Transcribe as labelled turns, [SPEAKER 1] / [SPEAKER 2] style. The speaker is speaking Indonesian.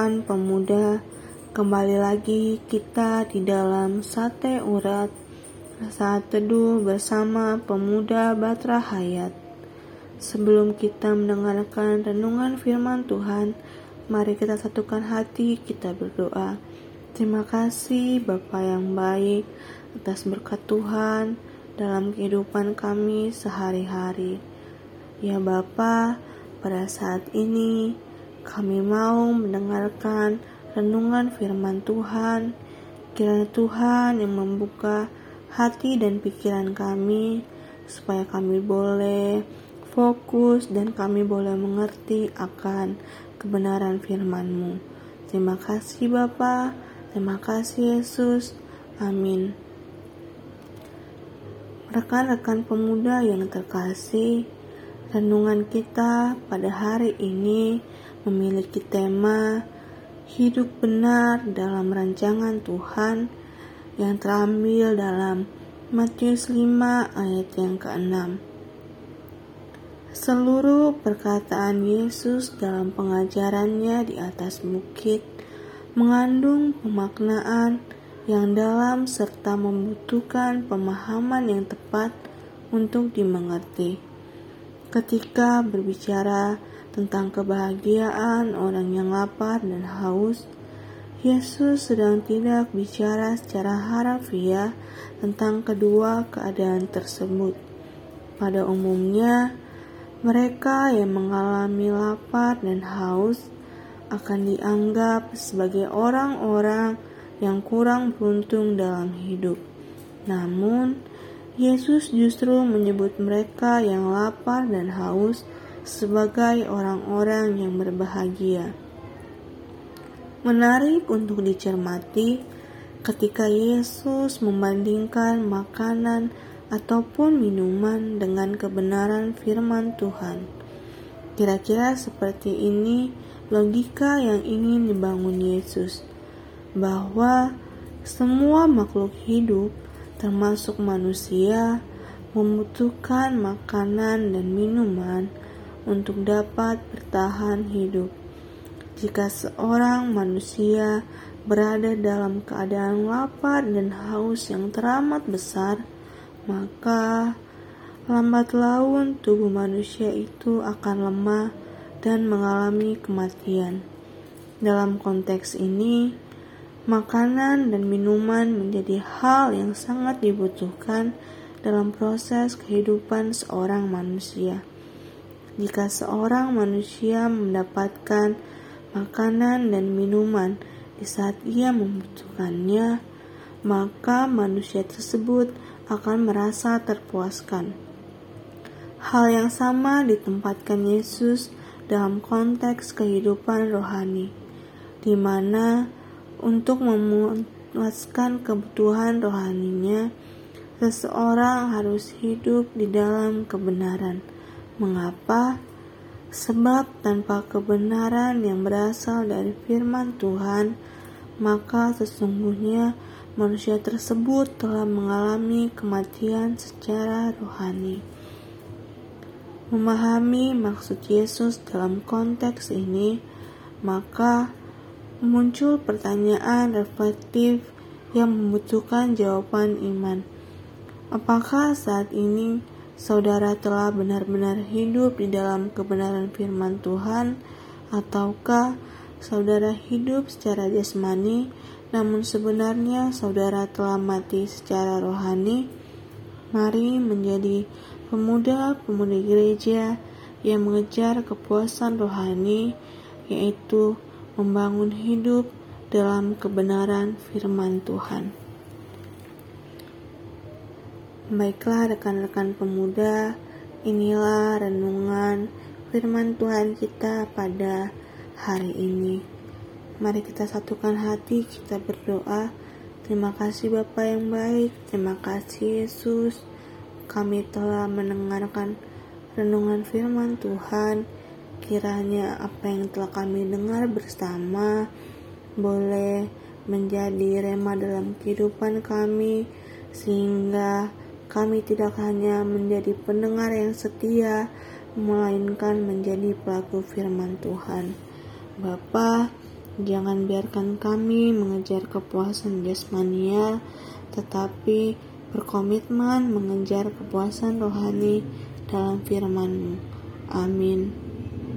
[SPEAKER 1] rekan pemuda, kembali lagi kita di dalam sate urat saat teduh bersama pemuda Batra Hayat. Sebelum kita mendengarkan renungan firman Tuhan, mari kita satukan hati, kita berdoa. Terima kasih Bapa yang baik atas berkat Tuhan dalam kehidupan kami sehari-hari. Ya Bapa, pada saat ini kami mau mendengarkan renungan firman Tuhan. Kiranya Tuhan yang membuka hati dan pikiran kami supaya kami boleh fokus dan kami boleh mengerti akan kebenaran firman-Mu. Terima kasih Bapa, terima kasih Yesus. Amin. Rekan-rekan pemuda yang terkasih, Renungan kita pada hari ini memiliki tema hidup benar dalam rancangan Tuhan yang terambil dalam Matius 5 ayat yang ke-6. Seluruh perkataan Yesus dalam pengajarannya di atas bukit mengandung pemaknaan yang dalam serta membutuhkan pemahaman yang tepat untuk dimengerti. Ketika berbicara tentang kebahagiaan orang yang lapar dan haus, Yesus sedang tidak bicara secara harafiah tentang kedua keadaan tersebut. Pada umumnya, mereka yang mengalami lapar dan haus akan dianggap sebagai orang-orang yang kurang beruntung dalam hidup. Namun, Yesus justru menyebut mereka yang lapar dan haus sebagai orang-orang yang berbahagia. Menarik untuk dicermati ketika Yesus membandingkan makanan ataupun minuman dengan kebenaran firman Tuhan. Kira-kira seperti ini logika yang ingin dibangun Yesus, bahwa semua makhluk hidup termasuk manusia, membutuhkan makanan dan minuman untuk dapat bertahan hidup. Jika seorang manusia berada dalam keadaan lapar dan haus yang teramat besar, maka lambat laun tubuh manusia itu akan lemah dan mengalami kematian. Dalam konteks ini, Makanan dan minuman menjadi hal yang sangat dibutuhkan dalam proses kehidupan seorang manusia. Jika seorang manusia mendapatkan makanan dan minuman di saat ia membutuhkannya, maka manusia tersebut akan merasa terpuaskan. Hal yang sama ditempatkan Yesus dalam konteks kehidupan rohani, di mana untuk memuaskan kebutuhan rohaninya, seseorang harus hidup di dalam kebenaran. Mengapa? Sebab tanpa kebenaran yang berasal dari firman Tuhan, maka sesungguhnya manusia tersebut telah mengalami kematian secara rohani. Memahami maksud Yesus dalam konteks ini, maka muncul pertanyaan reflektif yang membutuhkan jawaban iman. Apakah saat ini saudara telah benar-benar hidup di dalam kebenaran firman Tuhan, ataukah saudara hidup secara jasmani, namun sebenarnya saudara telah mati secara rohani? Mari menjadi pemuda-pemudi gereja yang mengejar kepuasan rohani, yaitu membangun hidup dalam kebenaran firman Tuhan. Baiklah rekan-rekan pemuda, inilah renungan firman Tuhan kita pada hari ini. Mari kita satukan hati, kita berdoa. Terima kasih Bapa yang baik, terima kasih Yesus. Kami telah mendengarkan renungan firman Tuhan Kiranya apa yang telah kami dengar bersama boleh menjadi rema dalam kehidupan kami sehingga kami tidak hanya menjadi pendengar yang setia melainkan menjadi pelaku firman Tuhan. Bapa, Jangan biarkan kami mengejar kepuasan jasmania, tetapi berkomitmen mengejar kepuasan rohani dalam firman-Mu. Amin.